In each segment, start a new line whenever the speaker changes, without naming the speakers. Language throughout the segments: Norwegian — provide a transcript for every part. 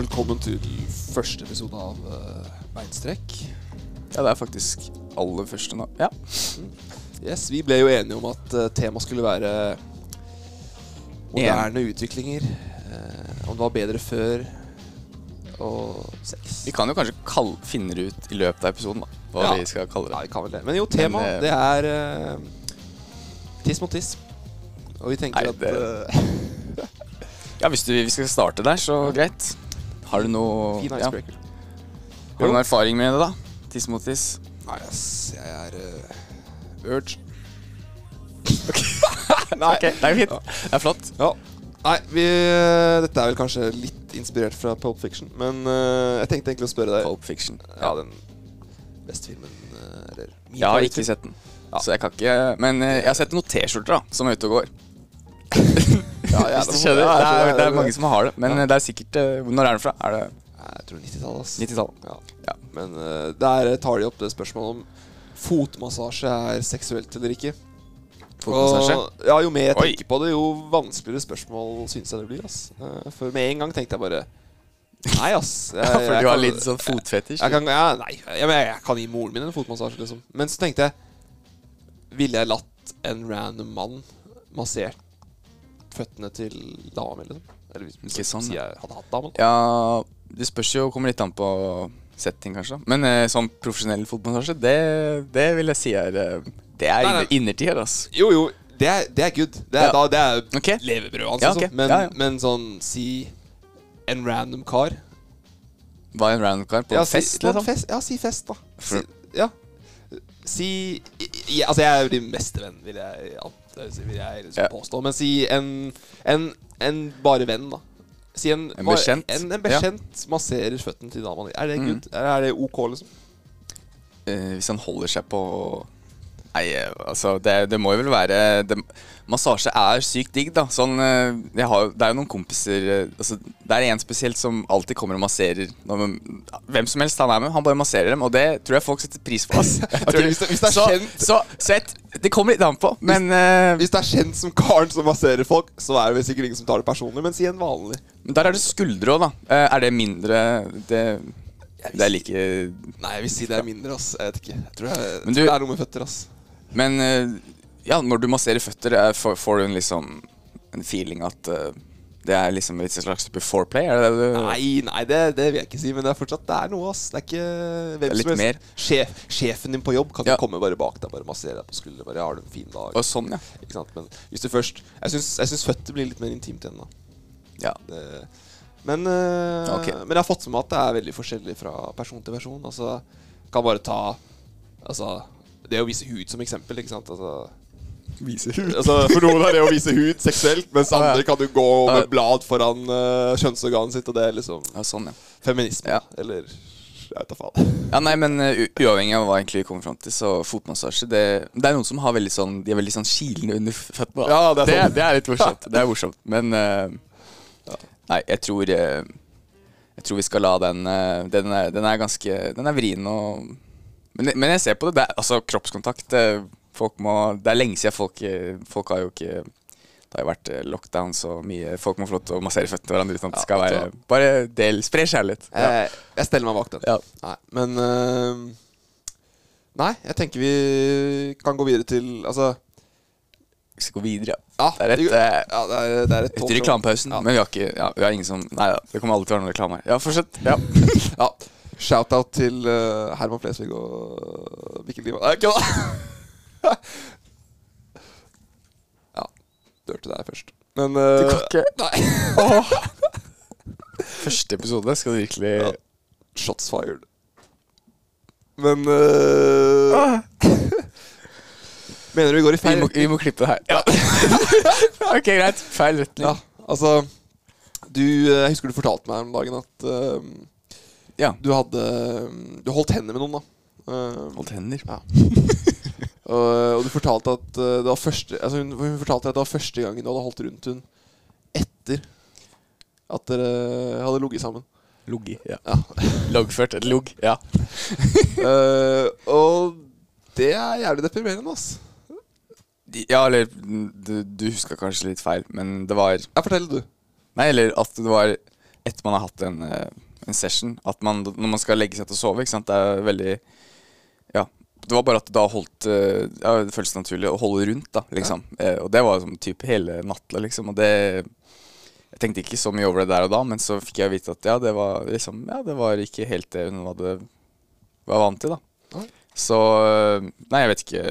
Velkommen til første episode av uh, Beinstrekk.
Ja, det er faktisk aller første nå. Ja.
Yes, Vi ble jo enige om at uh, temaet skulle være moderne utviklinger. Uh, om det var bedre før og sex.
Vi kan jo kanskje finne det ut i løpet av episoden, da. Hva
Ja.
vi skal kalle det.
Ja, vi kan vel det. Men jo, temaet det er uh, tiss mot tiss. Og vi tenker
Nei,
at uh,
Ja, hvis du, vi skal starte der, så greit. Har du noe
Fin
ja. Har du noen erfaring med det, da? Tiss mot tiss?
Nei, ass. Jeg er uh, urge.
Nei, ok, det er fint. Det er flott.
Ja. Nei, vi, eh, dette er vel kanskje litt inspirert fra Pulp Fiction, men uh, jeg tenkte egentlig å spørre deg
Pulp Fiction.
Ja, den beste filmen Eller
Jeg har ikke sett den.
Ja.
Så jeg kan ikke Men jeg har sett noen T-skjorter da som er ute og går.
Ja, ja,
Hvis du
det-
skjønner. Det er, det er mange som har det. Men
Ja.
eh, det er sikkert eh, Når er den fra? Er det
Jeg tror 90-tallet. ass.
90-tallet?
Ja.
Ja.
Men eh, der tar de opp det spørsmålet om fotmassasje er seksuelt eller ikke.
Fotmassasje?
Og, ja, jo mer jeg
Oi.
tenker på det, jo vanskeligere spørsmål syns jeg det blir. ass. For med en gang tenkte jeg bare Nei, ass. Jeg,
Ja, for
jeg
du har
kan-
litt sånn fotfetisj.
Jeg kan, ja, nei, jeg, jeg kan gi moren min en fotmassasje, liksom. Men så tenkte jeg Ville jeg latt en random mann massert føttene til dama mi, liksom? Eller hvis,
Ikke sånn,
si jeg hadde hatt dama.
Ja, det spørs jo, kommer litt an på setting, kanskje. Men eh, sånn profesjonell fotmassasje, det, det vil jeg si er eh, Det er
innertid
inner, innertier.
Jo, jo, det er, det er good. Det er,
Ja.
da, det er
okay.
levebrød hans,
Ja,
okay.
ok.
Men,
Ja,
men sånn si en random kar
Hva er en random car? På en fest,
si,
liksom?
Fest, ja, si fest, da. Si, ja. Si ja, Altså, jeg er jo din beste venn, vil jeg, ja, vil jeg liksom påstå. Men si en, en, en bare venn, da. Si en,
En bekjent.
En, en bekjent masserer føttene til dama di. Er det
Mm.
good? Er, er det ok, liksom?
Eh, hvis han holder seg på Nei, eh, altså Det, det må jo vel være det, Massasje er sykt digg, da. Sånn, eh, jeg har, det er jo noen kompiser eh, altså, Det er en spesielt som alltid kommer og masserer man, Hvem som helst han er med, han bare masserer dem. Og det tror jeg folk setter pris på. Ass. okay,
hvis det- hvis det er
så,
kjent-
så, så et, Det kommer litt an på, men eh,
Hvis det er kjent som karen som masserer folk, så er det vel sikkert ingen som tar det personlig. Men si en vanlig.
Men der er det skuldre òg, da. Er det mindre Det, det er like
Nei, jeg vil si det er mindre, ass. Jeg vet ikke. Jeg tror, jeg, jeg tror
du-
det er noe med føtter, ass.
Men eh, ja, når du masserer føtter, eh, får, du en liksom En feeling at uh, det er liksom et slags type foreplay? Er det det du
Nei, nei, det, det vil jeg ikke si, men det er fortsatt Det er noe, ass. Det er ikke hvem
Det er
som helst.
mer.
Sjef, sjefen din på jobb kan
Ja.
ikke komme bare bak deg bare massere deg på skulderen. Bare, har du en fin dag?
Og sånn, ja.
Ikke sant? Men hvis du først Jeg syns, føtter blir litt mer intimt igjen, da.
ja.
Det, men, eh,
okay.
men jeg har fått med meg at det er veldig forskjellig fra person til person. Altså, kan bare ta Altså, det å vise hud som eksempel, ikke sant. Altså,
Vise hud.
altså, for noen er det å vise hud seksuelt, mens andre kan du gå med blad foran uh, kjønnsorganet sitt, og det er liksom
Ja, sånn, ja.
feminisme.
Ja.
Eller jeg vet da faen.
ja nei, men uh, uavhengig av hva egentlig vi kommer fram til, så fotmassasje det, det er noen som har veldig sånn De er veldig sånn kilende under føttene.
Ja, det er
det,
sånn.
det er litt morsomt. Det er morsomt. Men eh, Nei, jeg tror Jeg tror vi skal la den Den er, den er ganske Den er vrien og men, men jeg ser på det. det er, altså, kroppskontakt det, må Det er lenge siden folk eh, Folk har jo ikke det har jo vært eh, lockdown så mye Folk må få lov til å massere føttene hverandre uten at det skal være Bare del, spre kjærlighet. Ja.
Jeg, jeg steller meg bak den.
Ja.
Nei, men eh, Nei, jeg tenker vi kan gå videre til Altså
Vi skal gå videre.
Ja,
Det er et, eh,
ja, det er, det er et
Etter reklamepausen. Men vi har ikke ja, Vi har ingen som Nei da, det kommer alltid til å være noen reklame her. Ja, fortsett. Ja.
Ja. Shout-out til uh, Herman Flesvig og Mikkel Diva. Nei, kødda! ja. Dørte deg først. Men uh,
Du kan ikke
Nei.
Åh. Første episode skal du virkelig
Ja. Shots fired. Men uh, Mener du vi går i
vi,
feil
må, vi må klippe det her. Ja. ok, greit. Feil retning.
Ja, altså Du eh, Jeg husker du fortalte meg om dagen at uh,
Ja.
du hadde Du holdt hender med noen, da. Uh,
Holdt hender.
Ja. Og, og du fortalte at eh, det var første altså hun, hun fortalte at det var første gangen du hadde holdt rundt hun etter at dere hadde ligget sammen.
Ligget, Ja.
Ja.
Loggført. Et logg. Ja.
uh, og det er jævlig deprimerende, ass.
ja, eller du, du huska kanskje litt feil, men det var
Ja, fortell, du.
Nei, eller at det var etter man har hatt en, eh, en session. At man, når man skal legge seg til å sove, ikke sant. Det er veldig. Det var bare at det da holdt eh, Ja, det føltes naturlig å holde rundt, da, liksom. Eh, og det var sånn type hele natta, liksom. Og det Jeg tenkte ikke så mye over det der og da, men så fikk jeg vite at ja, det var liksom Ja, det var ikke helt det hun hadde var vant til, da.
Ja.
Så eh, Nei, jeg vet ikke.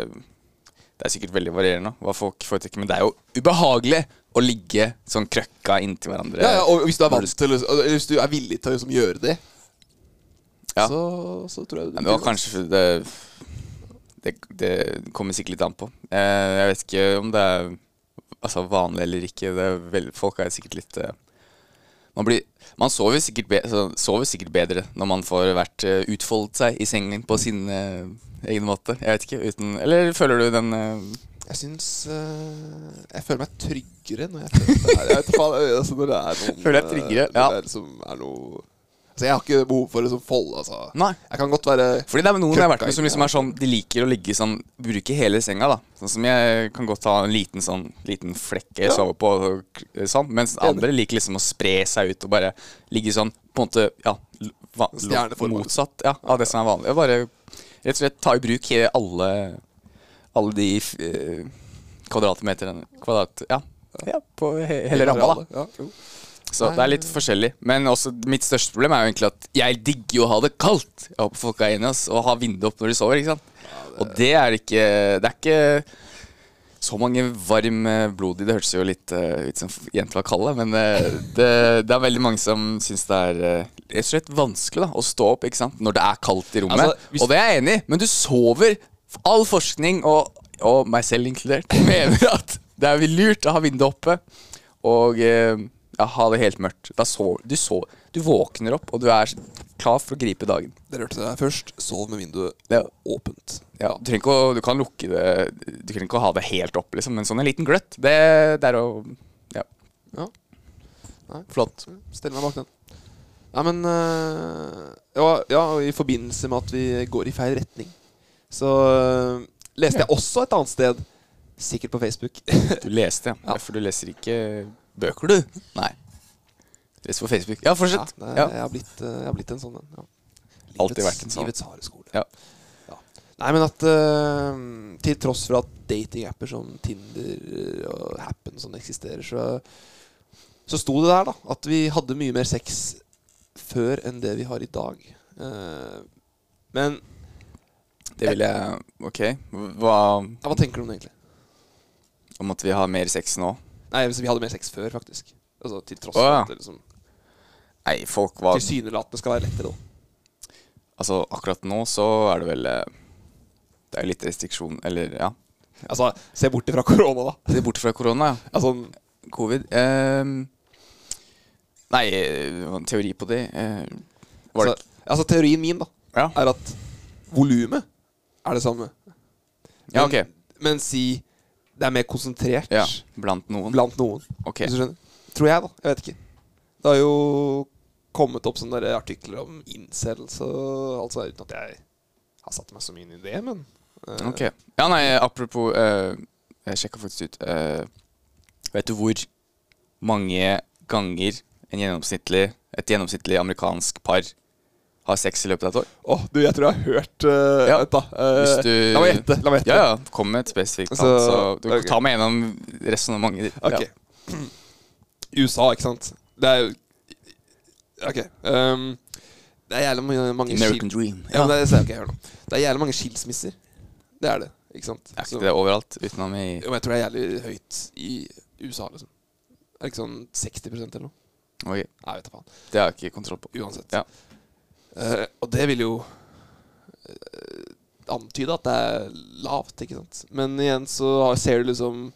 Det er sikkert veldig varierende hva folk foretrekker, men det er jo ubehagelig å ligge sånn krøkka inntil hverandre.
Ja, ja, og hvis du er vant til Hvis du er villig til å liksom, gjøre det,
Ja.
så, så tror jeg
Ja, det var kanskje det, det Det kommer sikkert litt an på. Eh, jeg vet ikke om det er altså, vanlig eller ikke. Det er vel, folk er sikkert litt eh, Man, blir, man sover, sikkert be, sover sikkert bedre når man får vært eh, utfoldet seg i sengen på sin egen måte. Jeg vet ikke. Uten, eller føler du den
Jeg syns uh, Jeg føler meg tryggere når jeg føler det her. Jeg vet faen, altså, når det er noen
Føler deg tryggere,
eh, når
ja.
det er liksom er noe Altså, jeg har ikke behov for liksom fold. altså.
Nei.
Jeg kan godt være
Fordi det er noen jeg har vært med som liksom er sånn De liker å ligge sånn Bruke hele senga, da. Sånn som jeg kan godt ha en liten sånn Liten flekk jeg
Ja.
sover på, sånn. Mens andre liker liksom å spre seg ut og bare ligge sånn på en måte Ja, motsatt ja, av det som er vanlig. Og bare rett og slett ta i bruk alle Alle de eh, kvadratmeterne Kvadrat... Ja. ja på he hele ramma, da.
Ja, jo.
Så det er litt forskjellig. Men også mitt største problem er jo egentlig at jeg digger jo å ha det kaldt. Jeg håper folk er enige. Og ha vinduet opp når de sover. ikke sant? Og det er ikke Det er ikke så mange varm eh, blod i det. hørtes jo litt uh, ut som jenter var kalde, men eh, det, det er veldig mange som syns det er eh, rett og slett vanskelig da, å stå opp ikke sant? når det er kaldt i rommet.
Altså, hvis-
Og det er jeg enig i, men du sover. All forskning, og, og meg selv inkludert, mener at det er lurt å ha vinduet oppe. Og eh, ja, ha det helt mørkt. Sover du, sover, du våkner opp, og du er klar for å gripe dagen.
Det rørte deg først. Sov med vinduet
Ja.
åpent.
Ja, du, å, du kan lukke det Du trenger ikke å ha det helt opp, liksom, men sånn en liten gløtt, det, det er å Ja.
Ja. Nei.
Flott.
Stell meg bak den. Ja, men øh, ja, ja, i forbindelse med at vi går i feil retning, så øh, leste jeg også et annet sted, sikkert på Facebook
Du leste, ja.
Ja.
For du leser ikke bøker, du? Nei. Leser på Facebook. Ja,
Ja,
fortsett.
det,
Ja.
Jeg, har blitt, øh, jeg har blitt en sånn en. Ja.
Alltid vært en sånn.
Livets harde skole.
Ja.
Ja. Nei, men at uh, til tross for at datingapper som Tinder øh, og Happen som eksisterer, så, så sto det der da at vi hadde mye mer sex før enn det vi har i dag. Uh, men
Det vil jeg Ok. Hva
ja, hva tenker du om det egentlig?
om at vi har mer sex nå?
Nei, vi hadde mer sex før, faktisk. Altså til tross
Å,
for
ja.
at det liksom
Nei, folk var
tilsynelatende skal være lettere, da.
Altså, akkurat nå så er det vel eh, Det er litt restriksjon Eller, ja.
Altså, se bort ifra korona, da.
Se bort fra korona, ja.
Altså,
Covid. Ehm, nei, eh, teori på det eh, Var det
altså, altså teorien min, da,
Ja.
er at volumet er det samme.
Ja, ok.
Men si det er mer konsentrert
Ja, blant noen.
blant noen,
Ok.
hvis du skjønner. Tror jeg, da. Jeg vet ikke. Det har jo kommet opp sånne der artikler om incels og alt sånt, uten at jeg har satt meg så mye inn i det, men uh.
Ok. Ja, nei, apropos uh, Jeg sjekka faktisk ut. uh, vet du hvor mange ganger en gjennomsnittlig, et gjennomsnittlig amerikansk par har sex i løpet av et år?
Åh, du, jeg tror jeg har hørt uh,
Ja,
Vent, da. Uh,
Hvis du
La meg gjette. La meg gjette.
Ja, ja. Kom med et spesifikt tall,
Så-
så, du
okay.
ta meg gjennom resonnementet ditt.
Ok.
Ja.
USA, ikke sant? Det er jo Ok. Um, det er jævlig mange,
American dream.
Ja, det er, nå. Det er jævlig mange skilsmisser. Det er det, ikke sant?
Er
Så-
ikke det overalt utenom i
Jo, jeg tror det er jævlig høyt i USA, liksom. Er det ikke sånn 60% eller noe?
Ok,
Nei, vet da faen.
Det har jeg ikke kontroll på.
Uansett.
Ja.
Eh, og det vil jo eh, antyde at det er lavt, ikke sant. Men igjen så ser du liksom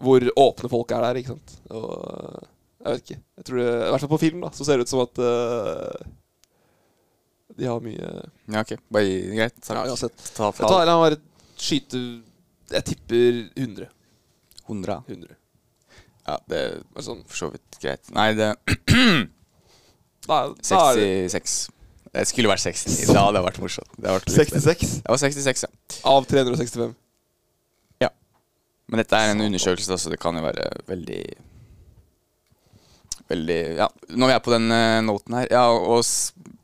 hvor åpne folk er der, ikke sant. Og eh, jeg vet ikke. Jeg tror det, I hvert fall på film da så ser det ut som at uh, de har mye
Ja, ok. Bare greit.
Ja, uansett.
Ta
Jeg tar
eller
la bare skyte Jeg tipper 100.
100.
100.
Ja, det er
sånn
for så vidt greit. Nei, det
Da, da det
66. Det skulle vært 69. Da hadde det vært morsomt. Det, vært litt
66
det var 66, ja.
av 365. Ja.
Men dette er en undersøkelse, så det kan jo være veldig veldig Ja, når vi er på den uh, noten her Ja, og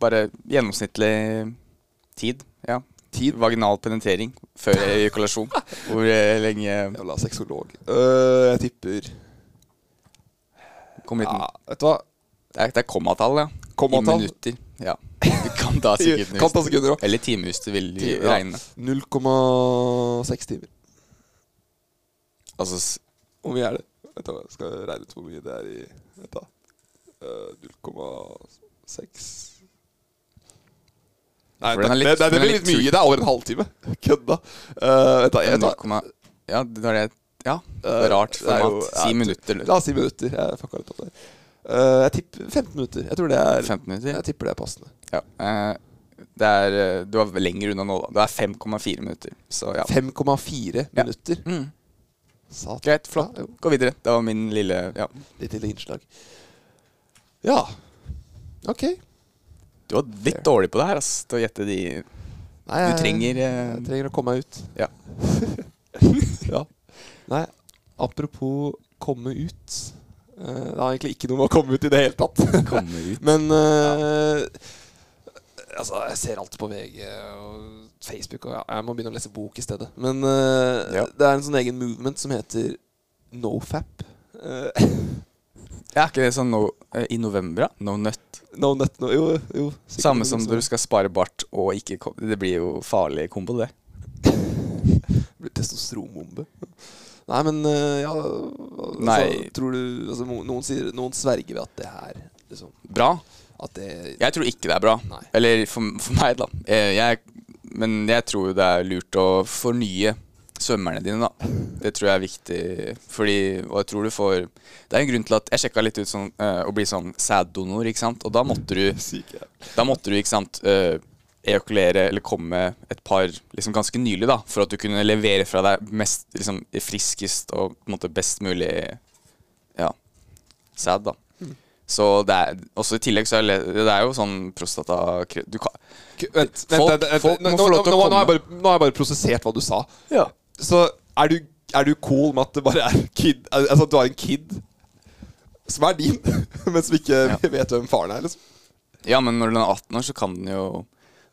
bare gjennomsnittlig tid. Ja.
Tid?
Vaginal penetrering før ejakulasjon. Hvor eh, lenge
Jævla sexolog. Øh, jeg tipper
Kom litt
Ja, vet du hva?
Det er, det er kommatall, ja.
Kommatall.
I minutter. Ja. Du kan ta sekunder.
Kan ta sekunder også.
Eller time hvis du vil
Ja.
regne.
0,6 timer.
Altså
Hvor mye er det? Vent da, jeg skal regne ut hvor mye det er i Vent da. Øh, 0,6 Nei, det,
er litt-
det, det
er
blir
litt
mye. Det er over en halvtime. Kødda. Uh, vet
0, ja, det var det Ja, det er rart
Det er jo-
format. Si minutter.
Ja, si minutter. Jeg fucka litt opp der. Eh, jeg tipper 15 minutter. Jeg tror det er
15 minutter.
Jeg tipper det er passende.
Ja. eh, det er eh, Du er lenger unna nå, da. Det er 5,4 minutter. Så ja.
5,4
Ja.
minutter.
Mm.
Satan.
Greit, flott.
Ja.
Gå videre. Det var min lille Ja.
Ditt lille innslag. Ja. Ok.
Du var litt dårlig på det her, ass. Til å gjette de
Nei,
Du trenger eh,
jeg trenger å komme meg ut.
Ja.
ja. Nei, apropos komme ut. Eh, det har egentlig ikke noe med å komme ut i det hele tatt.
komme ut.
Men eh, Altså, jeg ser alltid på VG og Facebook, og ja, jeg må begynne å lese bok i stedet. Men eh,
Ja.
det er en sånn egen movement som heter nofap.
Er ikke det sånn no, i november, da? No nut.
no nut, no, jo, jo.
Samme som når du skal spare bart og ikke Det blir jo farlig kombo, det. det.
Blir testosteronbombe. Nei, men eh, ja altså,
Nei.
Tror du altså, Noen, sier, noen sverger ved at det her liksom,
Bra.
Det
Jeg tror ikke det er bra.
Nei.
Eller for, for meg, da. Eh, Jeg, men jeg tror det er lurt å fornye svømmerne dine, da. Det tror jeg er viktig. Fordi, og jeg tror du får Det er en grunn til at Jeg sjekka litt ut sånn eh, å bli sånn sæddonor, ikke sant. Og da måtte du. Da måtte du, ikke sant, eh, ejakulere eller komme et par liksom ganske nylig, da, for at du kunne levere fra deg mest liksom friskest og på en måte best mulig ja, sæd, da. Så det er også i tillegg så er det, det er jo sånn prostata Du kan
Vent,
Folk- folk
nå,
må få lov til å
nå, nå, har jeg
komme.
bare, nå har jeg bare prosessert hva du sa.
Ja.
Så er du, er du cool med at det bare er kid Altså at du har en kid som er din, men som ikke
Ja.
vet hvem faren er, liksom?
Ja, men når den er 18 år, så kan den jo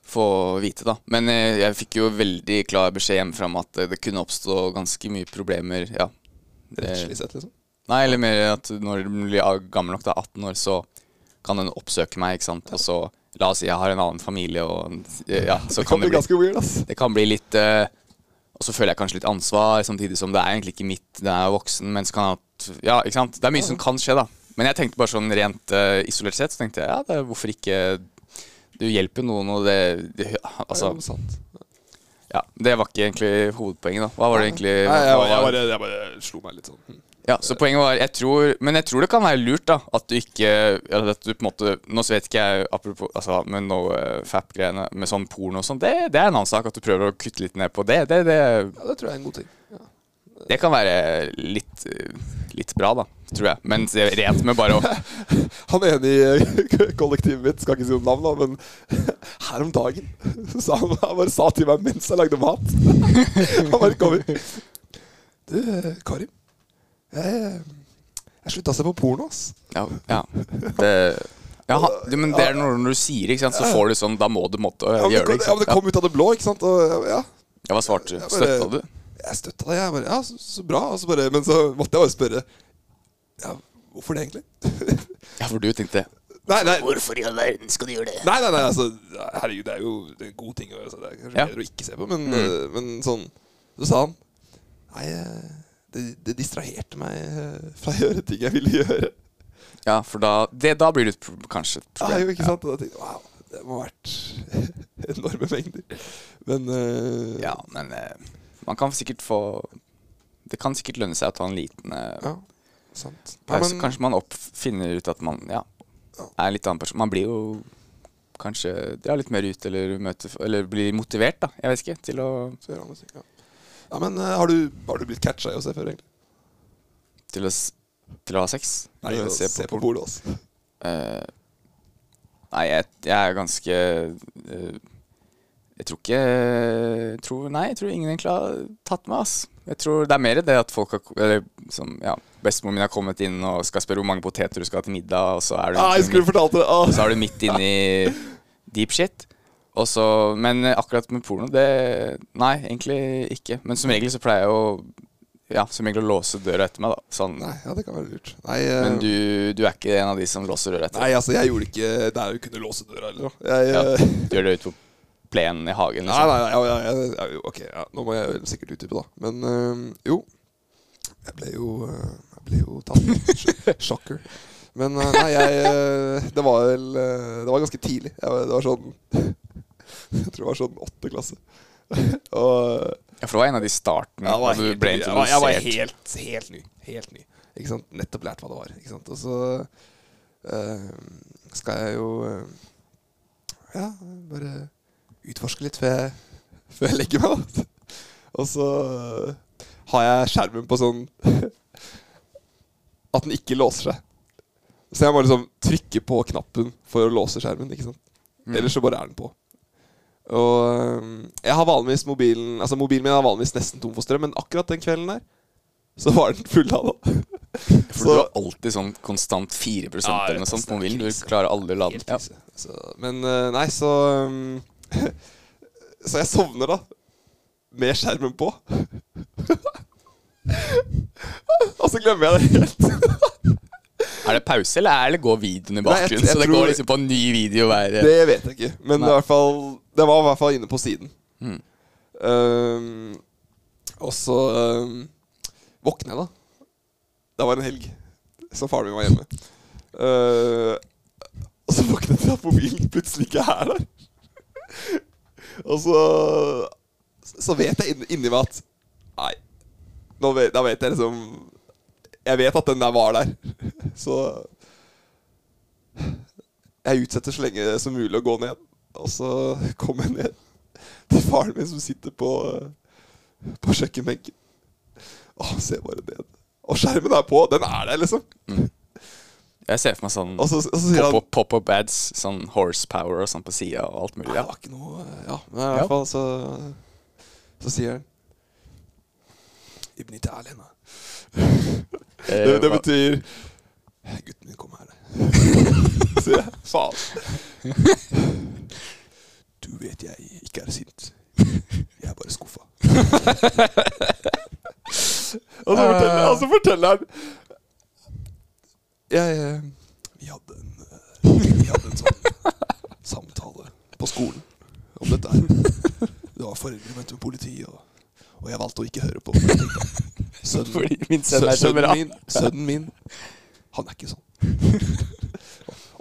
få vite, da. Men eh, jeg fikk jo veldig klar beskjed hjemmefra om at eh, det kunne oppstå ganske mye problemer. Ja.
Rettslig sett, liksom.
Nei, eller mer at når du blir gammel nok, da, 18 år, så kan den oppsøke meg, ikke sant. Og så, la oss si jeg har en annen familie, og ja, så
Det
kan
kan
det
bli ganske weird, ass.
Det kan bli litt uh, Og så føler jeg kanskje litt ansvar, samtidig som det er egentlig ikke mitt, det er voksen, men så kan at Ja, ikke sant. Det er mye som kan skje, da. Men jeg tenkte bare sånn rent uh, isolert sett, så tenkte jeg ja, det hvorfor ikke Du hjelper noen, og det, det Altså,
Det sant.
ja. Det var ikke egentlig hovedpoenget, da. Hva var det egentlig
Nei, jeg, jeg, bare, jeg bare slo meg litt sånn. hm.
Ja, så poenget var jeg tror, Men jeg tror det kan være lurt, da. At du ikke eller At du på en måte Nå så vet ikke jeg apropos altså, med no uh, fap-greiene, med sånn porno og sånn, det, det er en annen sak. At du prøver å kutte litt ned på det. Det, det,
Ja, det tror jeg er en god ting. Ja.
Det kan være litt, litt bra, da. Tror jeg. Men er rent med bare å
Han ene i kollektivet mitt, skal ikke si noe navn, da, men her om dagen så han, han bare sa til meg mens jeg lagde mat Han bare kommer Du, Karim. Jeg, jeg slutta å se på porno, ass.
Ja. ja, det, ja men det er når, når du sier ikke sant, så får du sånn Da må du måtte
Ja,
gjøre det. Ikke sant?
ja, men det kom ut av det blå, ikke sant? Og ja,
Ja, Hva svarte du? Støtta du?
Jeg støtta deg. Jeg bare Ja, så, så bra. Så bare, men så måtte jeg bare spørre Ja, hvorfor det, egentlig?
Ja, for du tenkte
Nei, nei,
Hvorfor i all verden skal du gjøre det?
Nei, nei, nei, altså Herregud, det er jo det er en god ting å gjøre. Så det er kanskje
Ja.
bedre å ikke se på, men,
Mm.
eh, men sånn Så sa han Nei, eh, det, det distraherte meg eh, fra å gjøre ting jeg ville gjøre.
Ja, for da, det, da blir det kanskje et
Ja,
problem.
jo, ikke sant? Og da tenkte jeg wow, det må ha vært enorme mengder. Men uh,
Ja, men eh, man kan sikkert få Det kan sikkert lønne seg å ta en liten eh,
ja, sant. Ja,
pause.
men,
Kanskje man opp, finner ut at man ja, er en litt annen person. Man blir jo kanskje drar litt mer ut eller, møter, eller blir motivert, da. Jeg vet ikke. Til å,
ja. ja, men eh, har, du, har du blitt catcha i å se før, egentlig?
til å, til å ha sex.
Nei, å se, på,
på
bordet, altså.
Uh, nei, jeg, jeg er ganske eh, Jeg tror ikke jeg tror, Nei, jeg tror ingen egentlig har tatt meg, ass. Jeg tror Det er mer det at folk har Eller som, ja, Bestemoren min har kommet inn og skal spørre hvor mange poteter du skal ha til middag, og så er du,
Ah, det! Ah.
så er du midt inne i deep shit. Og så, men akkurat med porno, det Nei, egentlig ikke. Men som regel så pleier jeg å Ja, som regel å låse døra etter meg, da. Sånn.
Nei, ja, det kan være lurt. Nei, eh,
Men du, du er ikke en av de som låser døra etter
nei, altså, jeg gjorde ikke det er jo kunne låse døra eller noe. Jeg,
Ja,
eh,
du gjør det ut på plenen i hagen, liksom.
nei, ja, ja, ja, ja, ok, ja, nå må jeg sikkert utdype, da. Men øh, jo. Jeg ble jo øh, Jeg ble jo tatt Shocker. Men øh, nei, jeg Det var vel Det var ganske tidlig. Jeg, det var sånn Jeg tror det var sånn åtte klasse. Og
Ja, for det var en av de startene da du ble
ny. jeg, var, helt, helt ny. Helt ny. Ikke sant? Nettopp lært hva det var. Ikke sant? Og så skal jeg jo Ja, bare utforske litt før jeg, før jeg legger meg. Og så øh, har jeg skjermen på sånn at den ikke låser seg. Så jeg må liksom trykke på knappen for å låse skjermen. ikke sant?
Mm.
Ellers så bare er den på. Og jeg har vanligvis mobilen Altså mobilen min er vanligvis nesten tom for strøm, men akkurat den kvelden der så var den full av det.
For
Så-
du har alltid sånn konstant 4
Ja,
eller noe sånt på mobilen. Du klarer aldri å lade den. Ja.
men øh, nei, så Så jeg sovner da med skjermen på. Og så glemmer jeg det helt.
Er det pause, eller er det går videoen i
Nei, jeg- jeg
så det går liksom på en ny video hver
Det vet jeg ikke. Men fall, det var i hvert fall inne på siden.
Mm.
Um, og så um, våkner jeg, da. Det var en helg, så faren min var hjemme. Uh, og så våkner jeg til at mobilen plutselig ikke er der. Og så Så vet jeg inni, meg at Nei, vet, da vet jeg liksom Jeg vet at den der var der. Så jeg utsetter så lenge som mulig å gå ned. Og så kommer jeg ned til faren min som sitter på, på kjøkkenbenken. Å, ser bare ned. Og skjermen er på. Den er der, liksom.
Jeg ser for meg sånn
så, så
pop-up pop ads, sånn horsepower og sånn på sida og alt mulig.
Nei,
Ja.
det var ikke noe Ja, men i
Ja.
hvert fall så Så sier han Ibn Italien, da. Det,
Eh,
det
hva-
betyr Gutten min kommer her. Sier jeg. Faen. Du vet jeg ikke er sint. Jeg er bare skuffa. så og så forteller han jeg, Vi hadde en eh, Vi hadde en sånn samtale på skolen om dette her. Det var foreldre med politiet, og, og jeg valgte å ikke høre på. Sønnen,
Fordi min sønn er så
sønnen min, sønnen min, han er ikke sånn.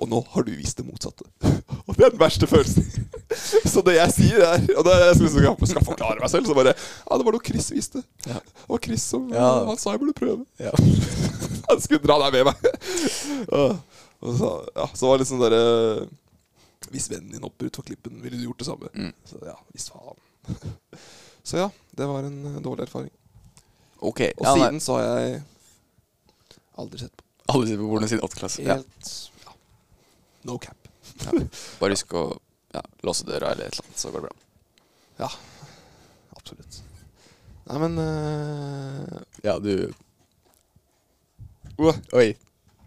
Og nå har du vist det motsatte. Og det er den verste følelsen. Så det jeg sier der Og da jeg skal, skal, skal forklare meg selv, så bare Ja, det var noe Chris viste.
Ja.
Det var Chris som
Ja.
Han sa jeg burde prøve.
Ja.
Han skulle dra deg med meg. Og, og så, ja, så var det liksom sånn derre Hvis vennen din hopper utfor klippen, ville du gjort det samme?
Mm.
Så ja, visst faen. Så ja, det var en eh, dårlig erfaring.
Ok.
Og
Ja, nei,
siden så har jeg aldri sett på.
Aldri sett på hvordan siden 8. klasse.
Helt. No cap.
Bare husk å ja, låse døra eller et eller annet, så går det bra.
Ja, absolutt. Nei, men uh,
Ja, du
oh,
Oi.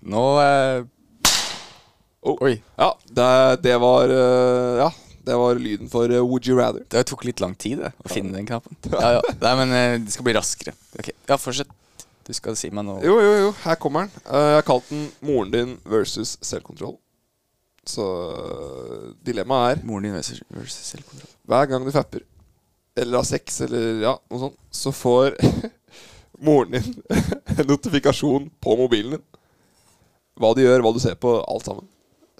Nå uh,
Oh.
Oi.
Ja, det, det var uh, Ja, det var lyden for Would You Rather.
Det tok litt lang tid det, å finne den knappen. Ja, ja. Nei, men det skal bli raskere. Ok, Ja, fortsett. Du skal si meg noe.
Jo, jo, jo, her kommer den. Jeg har kalt den 'Moren din versus selvkontroll'. Så dilemmaet er
Moren din versus, selvkontroll.
hver gang du fapper, eller har sex, eller ja, noe sånt, så får moren din en notifikasjon på mobilen din. Hva du gjør, hva du ser på, alt sammen.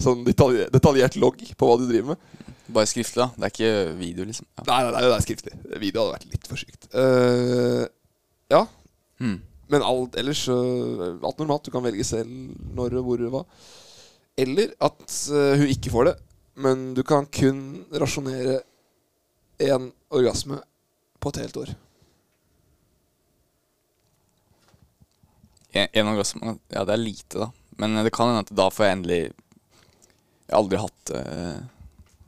Sånn detalj detaljert logg på hva du driver med.
Bare skriftlig, da. Det er ikke video, liksom. Ja.
Nei, nei, nei, det er skriftlig. Video hadde vært litt for sykt. Uh, ja,
Hmm.
men alt ellers Alt normalt. Du kan velge selv når, hvor, hva. Eller at øh, hun ikke får det, men du kan kun rasjonere én orgasme på et helt år.
En orgasme Ja, det er lite, da. Men eh, det kan hende at da får jeg endelig Jeg har aldri hatt uh,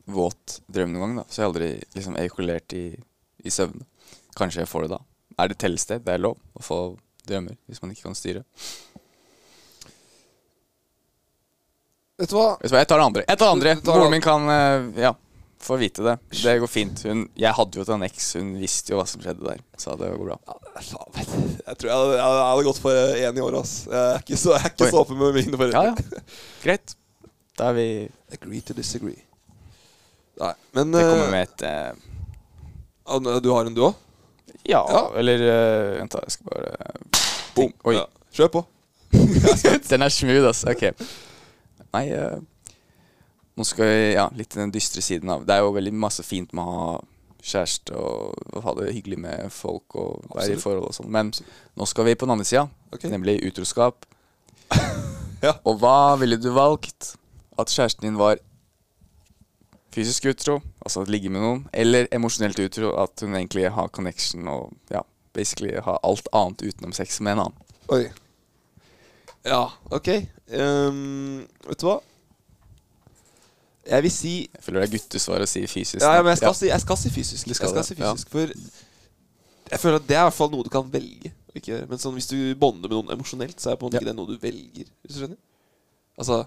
våt drøm noen gang, da. Så jeg har aldri liksom ejakulert i, i søvne. Kanskje jeg får det da. Er det tellested? Det er lov å få drømmer hvis man ikke kan styre.
Vet du hva?
Vet du hva, jeg tar det andre. Jeg tar det andre.
Du tar
Moren min kan eh, ja, få vite det. Det går fint. Hun, jeg hadde jo til en eks, hun visste jo hva som skjedde der. Så det går bra.
Ja, faen, jeg tror jeg hadde, jeg hadde gått for én i året. ass. Jeg er ikke så, jeg er ikke så åpen med mine foreldre.
Ja, ja. Greit. Da er vi
Agree to disagree. Nei, men
Det kommer
eh,
med et
ah, Du har en, du òg?
Ja,
Ja.
eller uh, Vent, da. Jeg skal bare
Boom.
Oi.
Ja. Kjør på.
Den er smooth, ass. Ok. Nei eh, Nå skal vi ja, litt til den dystre siden av Det er jo veldig masse fint med å ha kjæreste og, ha det hyggelig med folk og være i forhold og sånn. Men nå skal vi på den andre sida,
okay.
nemlig utroskap.
Ja.
Og hva ville du valgt? At kjæresten din var fysisk utro, altså ligge med noen, eller emosjonelt utro, at hun egentlig har connection og ja, basically har alt annet utenom sex med en annen?
Oi. Ja, OK. Um, vet du hva? Jeg vil si
Jeg føler det er guttesvar å si fysisk.
Ja, ja, men jeg skal,
Ja.
Si, jeg skal si fysisk. Jeg
skal
skal
det,
si fysisk For jeg føler at det er i hvert fall noe du kan velge. Ikke. Men sånn, hvis du bonder med noen emosjonelt, så er på en måte ikke det noe du velger. Hvis du skjønner? Altså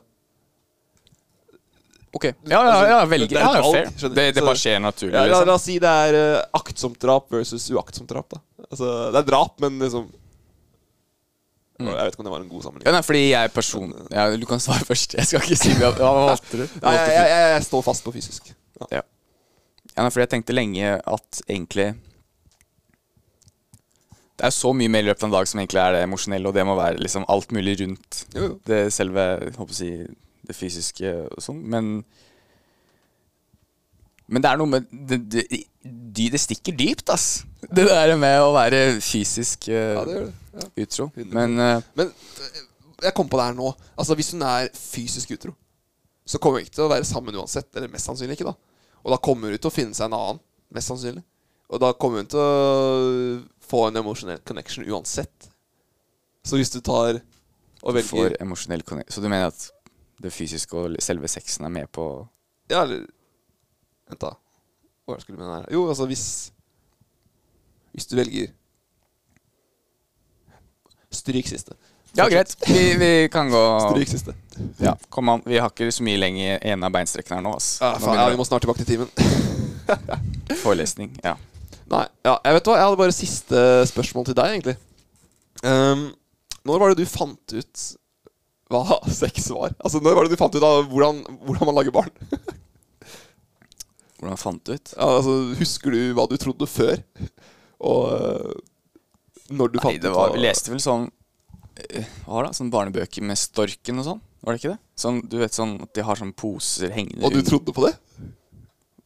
Ok, ja, ja, ja,
Altså,
velger.
det er
Ja, fair. Det, det bare skjer naturlig.
ja, la,
liksom.
la oss si det er uh, aktsomt drap versus uaktsomt drap. da Altså Det er drap, men liksom
Mm.
Jeg vet ikke om det var en god
Ja,
sammenligning.
nei, fordi jeg person... Ja, du kan svare først. Jeg skal ikke si hva hva valgte du.
Nei, jeg, jeg, jeg, jeg står fast på fysisk. Ja.
Ja, nei, fordi jeg tenkte lenge at egentlig Det er så mye mer i løpet av en dag som egentlig er det emosjonelle, og det må være liksom alt mulig rundt
Jo, jo.
det selve håper si, det fysiske og sånn. Men Men det er noe med Det, det, det stikker dypt, ass. Det der med å være fysisk uh,
Ja, det det. Ja.
utro. Men uh,
Men øh, jeg kom på det her nå. Altså Hvis hun er fysisk utro, så kommer hun ikke til å være sammen uansett. Eller mest sannsynlig ikke, da. Og da kommer hun til å finne seg en annen. Mest sannsynlig. Og da kommer hun til å få en emosjonell connection uansett. Så hvis du tar og velger
Så du mener at det fysiske og selve sexen er med på
Ja, eller. Hva skulle du mene her? Jo, altså hvis Hvis du velger Stryk siste.
Ja, greit. Vi, vi kan gå
Stryk siste.
Ja, kom an. Vi har ikke så mye lenger i en av beinstrekkene her nå. Ass.
Ja,
Nå
faen, ja, vi må snart tilbake til timen.
forelesning. Ja.
Nei, ja, jeg vet hva, jeg hadde bare siste spørsmål til deg, egentlig. Um, når var det du fant ut hva sex var? Altså, Når var det du fant ut av hvordan, hvordan man lager barn?
Hvordan fant du ut?
Ja, altså, Husker du hva du trodde før? Og øh, når du
Nei,
fant
det var,
ut
Vi leste vel sånn eh, Hva var det? Sånn barnebøker med storken og sånn? Var det ikke det? Sånn, du vet sånn at de har sånn poser hengende
Og du trodde på det?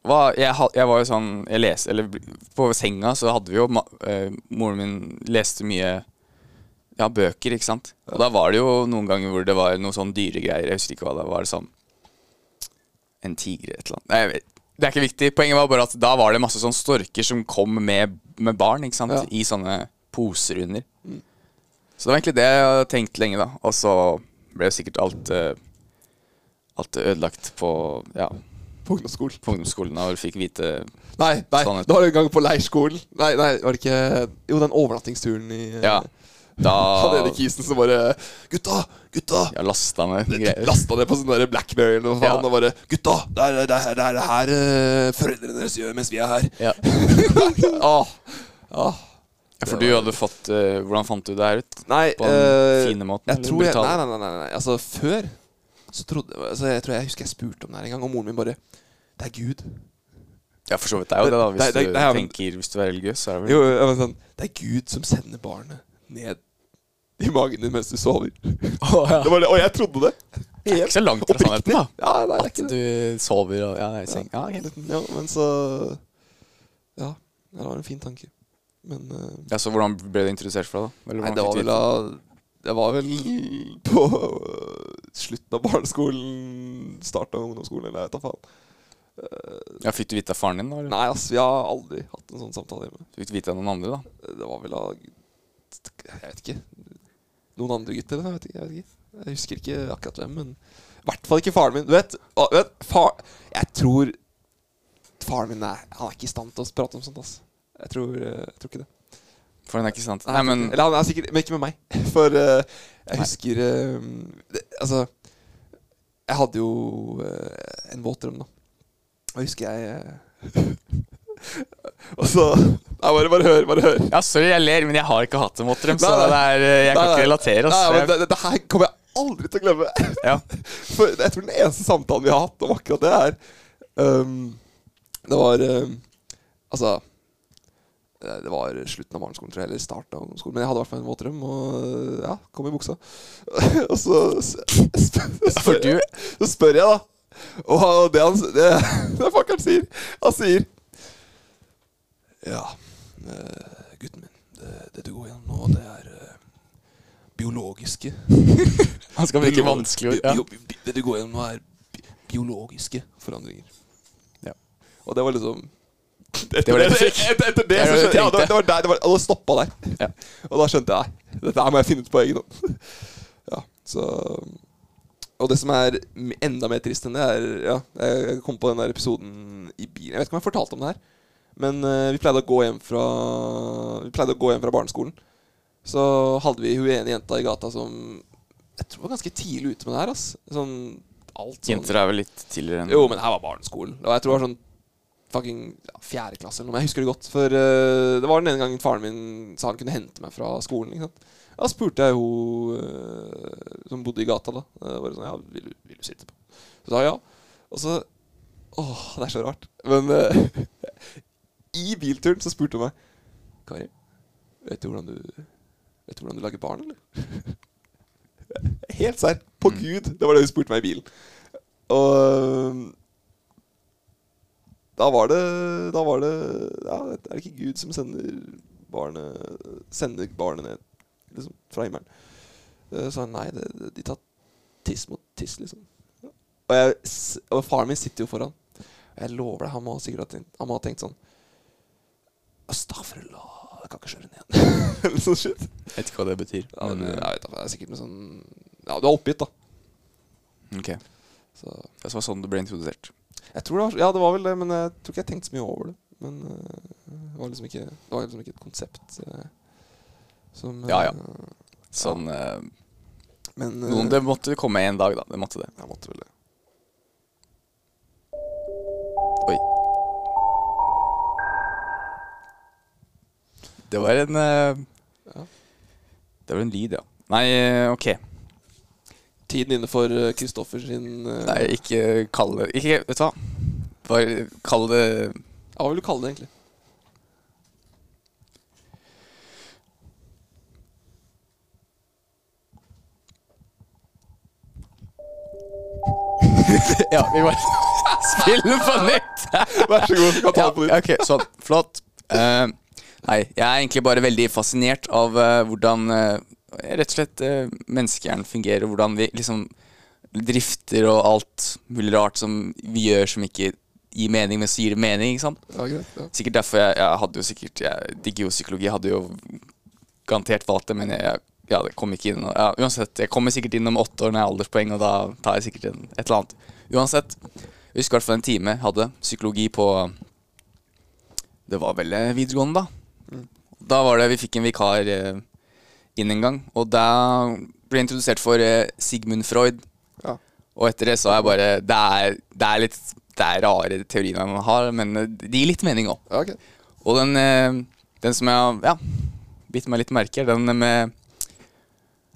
Hva, jeg, jeg var jo sånn Jeg leste Eller på senga så hadde vi jo eh, Moren min leste mye Ja, bøker, ikke sant? Og da var det jo noen ganger hvor det var noe sånn dyregreier. Jeg husker ikke hva det var. det sånn En tiger et eller annet. Nei, jeg vet. Det er ikke viktig. Poenget var bare at da var det masse sånn storker som kom med, med barn. ikke sant?
Ja.
I sånne poser under. Så det var egentlig det jeg hadde tenkt lenge, da. Og så ble jo sikkert alt eh, Alt ødelagt på ja,
På ungdomsskolen?
på ungdomsskolen. Og fikk vite
Nei, nei,
sånne.
det var en gang på leirskolen. Nei, nei, var det ikke Jo, den overnattingsturen i øh,
Ja. Da
Han ene kisen som bare Gutta! Gutta!
Jeg lasta ned greier.
Lasta ned på sånn der Blackberry eller noe
Ja.
og bare Gutta! Det er det, er, det, er det her eh, foreldrene deres gjør mens vi er her.
Ja.
ah, ah.
Ja, For du hadde fått uh, Hvordan fant du det her ut?
Nei,
På den
eh,
fine måten?
jeg tror jeg, nei, nei, nei, nei. Altså, før så trodde altså, Jeg tror jeg husker jeg spurte om det her en gang, og moren min bare Det er Gud.
Ja, for så vidt. Det er jo det, da. Hvis
Det- det-
du
det er-
tenker Hvis du er religiøs, så er det vel
Jo, men sånn Det er Gud som sender barnet ned i magen din mens du sover. Det var det, Og jeg trodde det.
Det er ikke så langt fra sannheten, da.
Ja, nei,
At du sover og Ja, i seng. Ja, okay.
Ja, men så Ja, det var en fin tanke. Men uh,
ja, Så hvordan ble du introdusert for det, da? Eller
Nei, det var vel da Det var vel på øh, slutten av barneskolen, starten av ungdomsskolen, eller jeg vet da faen.
Ja, Fikk du vite av faren din, da? Eller?
Nei, ass, vi har aldri hatt en sånn samtale hjemme.
Du vite av noen andre, da?
Det var vel av Jeg vet ikke. Noen andre gutter? Jeg vet ikke. Jeg, vet ikke. jeg husker ikke akkurat hvem, men i hvert fall ikke faren min. Du vet, vet far, Jeg tror faren min er, han er ikke i stand til å prate om sånt. ass. Jeg tror, eh, jeg tror ikke det.
For den er ikke sant.
Nei,
Nei, men
Eller han er sikkert Men ikke med meg. For uh, jeg husker eh, det, Altså Jeg hadde jo uh, en våtdrøm, da. Og jeg husker jeg Og så Nei, bare, bare hør, bare hør.
Ja, sorry, jeg ler, men jeg har ikke hatt en våtdrøm, så
Nei, nei.
det er, eh, jeg kan
Nei,
ikke relatere.
Nei, men det, det, det her kommer jeg aldri til å glemme.
Ja.
For jeg tror den eneste samtalen vi har hatt om akkurat det, er um, Det var um, Altså eh, Det var slutten av barneskolen, tror jeg, eller starten av ungdomsskolen. Men jeg hadde i hvert fall en våtdrem, og ja, kom i buksa. og så s- spør, så spør jeg, da. Og det han det, det fuckeren sier Han sier Ja, eh, gutten min, det, det du går gjennom nå, det er eh, biologiske
Han skal virke
bi-
Ja.
Det du går gjennom nå, er biologiske forandringer.
Ja.
Og det var liksom
Det var det du fikk.
Etter, det,
Det
så skjønte, ja, det, var, der det var, det stoppa der.
Ja.
Og da skjønte jeg dette her må jeg finne ut på egen hånd. Ja, så Og det som er enda mer trist enn det, er Ja, jeg kom på den der episoden i bilen. Jeg vet ikke om jeg fortalte om det her, men eh, vi pleide å gå hjem fra Vi pleide å gå hjem fra barneskolen. Så hadde vi hun ene jenta i gata som Jeg tror var ganske tidlig ute med det her. ass Sånn alt sånn
Jenter er vel litt tidligere enn
Jo, men her var barneskolen. Og jeg tror det var sånn fucking ja, fjerde klasse eller noe. Jeg husker det godt. For uh, det var den ene gangen faren min sa han kunne hente meg fra skolen. Ikke sant? Da spurte jeg hun uh, som bodde i gata, da. Uh, bare sånn, ja, vil, du- vil du sitte på? Så sa hun ja. Og så Åh, det er så rart. Men i bilturen så spurte hun meg Kari, vet du hvordan du Vet du hvordan du lager barn, eller? Helt serr. På
Mm.
Gud. Det var det hun spurte meg i bilen. Og da var det Da var det Ja, er det ikke Gud som sender barnet Sender barnet ned liksom, fra himmelen? Eh, Så sa han nei, det, de tar tiss mot tiss, liksom. Og, jeg, og faren min sitter jo foran. Og jeg lover deg, han må sikkert ha tenkt, han må ha tenkt sånn Astafrullah, jeg kan ikke kjøre den igjen. Eller sånn shit.
Jeg vet ikke hva det betyr.
Ja,
Men,
men,
eh,
jeg vet, det er sikkert noe sånn Ja, du er oppgitt, da.
ok.
Så
Det var sånn du ble introdusert.
Jeg tror det var, ja, det var vel det, men jeg tror ikke jeg tenkte så mye over det. Men eh, det var liksom ikke, var liksom ikke et konsept eh, som
Ja, ja. Sånn ja.
Men
Noen, Det måtte komme en dag, da. Det måtte det.
Jeg måtte vel det.
Det var en eh,
Ja.
Det var en lyd, ja. Nei, eh, ok.
Tiden inne for Kristoffer sin eh,
Nei, ikke kall det Ikke, vet du hva. Bare kall det
Ja, Hva vil du kalle det, egentlig?
Ja, vi bare spiller på nytt.
Vær så god, kan ta
Ja,
på nytt.
ok, sånn. Flott. Eh, nei, jeg er egentlig bare veldig fascinert av uh, hvordan uh, rett og slett uh, menneskehjernen fungerer, hvordan vi liksom drifter og alt mulig rart som vi gjør som ikke gir mening, men så gir det mening. ikke sant?
Ja, greit, ja.
Sikkert derfor jeg, jeg hadde jo sikkert Jeg digger jo psykologi, hadde jo garantert valgt det, men jeg, ja, det kom ikke inn. Ja, uansett, jeg kommer sikkert inn om åtte år når jeg har alderspoeng, og da tar jeg sikkert inn et eller annet. Uansett, jeg husker i hvert fall en time jeg hadde psykologi på Det var vel videregående, da. Da var det vi fikk en vikar eh, inn en gang, og da ble jeg introdusert for eh, Sigmund Freud.
Ja.
Og etter det så er jeg bare Det er, det er litt Det er rare teoriene man har, men eh, det gir litt mening òg.
Okay.
Og den, den som jeg ja, bitt meg litt merke den med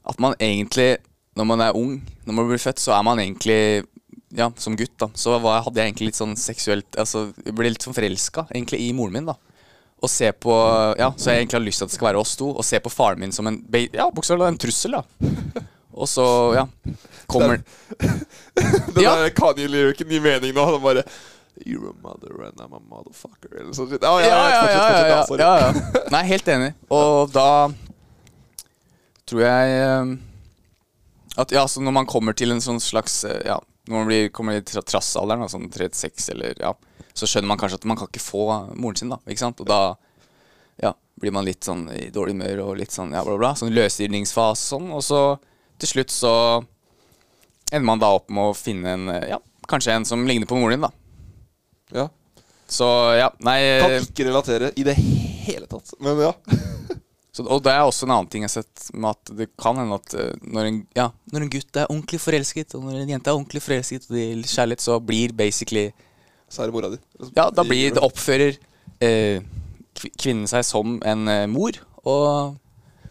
at man egentlig, når man er ung, når man blir født, så er man egentlig Ja, som gutt, da, så var, hadde jeg egentlig litt sånn seksuelt Altså, jeg ble litt sånn forelska, egentlig, i moren min, da. Og se på Ja, så jeg egentlig har lyst til at det skal være oss to, og se på faren min som en Ja, bokstavelig en trussel, da. Og så, ja Kommer
Den
Ja.
der Kanye-lyrikken gir mening nå. Han bare You're a mother and I'm a motherfucker. Eller sånt. Ja, ja,
ja, ja, ja, ja. Nei, helt enig. Og da tror jeg eh, at ja, så når man kommer til en sånn slags eh, Ja, når man blir, kommer i trassalderen, sånn 36 eller ja, så skjønner man kanskje at man kan ikke få moren sin, da. Ikke sant? Og da ja, blir man litt sånn i dårlig humør og litt sånn ja, bla, bla. Sånn løsgivningsfase og sånn. Og så til slutt så ender man da opp med å finne en ja, kanskje en som ligner på moren din, da.
Ja.
Så ja, nei
Kan ikke relatere i det hele tatt. Men ja.
så, Og det er også en annen ting jeg har sett med at det kan hende at eh, når en, ja, når en gutt er ordentlig forelsket, og når en jente er ordentlig forelsket, og det gjelder kjærlighet, så blir basically
Så er det mora di.
Ja, da blir det oppfører eh, kvinnen seg som en eh, mor, og,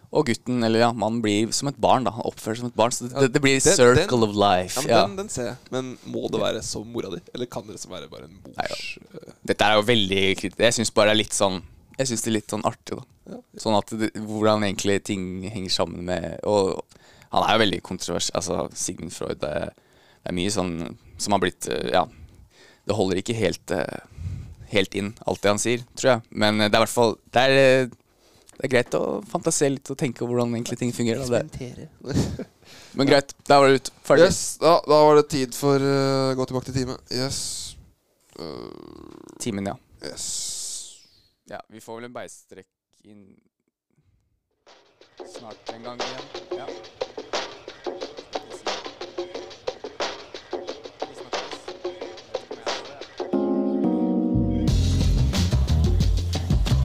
og gutten, eller ja, mannen blir som et barn, da. Han oppfører seg som et barn, så det,
Ja,
det, det blir
den-
circle
den-
of life.
Ja, men
Ja.
Den, den ser jeg. Men må det være som mora di? Eller kan det være bare en mors eh,
Dette er jo veldig kritisk. Jeg syns bare det er litt sånn Jeg synes det er litt sånn artig, da. Sånn at det, hvordan egentlig ting henger sammen med Og han er jo veldig kontrovers. Altså, Sigmund Freud det det er mye sånn som har blitt eh, Ja, det holder ikke helt eh, Helt inn, alt det han sier, tror jeg. Men eh, det er i hvert fall Det er, det er greit å fantasere litt og tenke hvordan egentlig ting fungerer. Da. Det, men greit, der var det ut. Ferdig.
Yes, da, da var det tid for å gå tilbake til time. Yes. Uh,
Timen, ja.
yes.
Ja, vi får vel en beistrekk inn snart en gang igjen. Ja.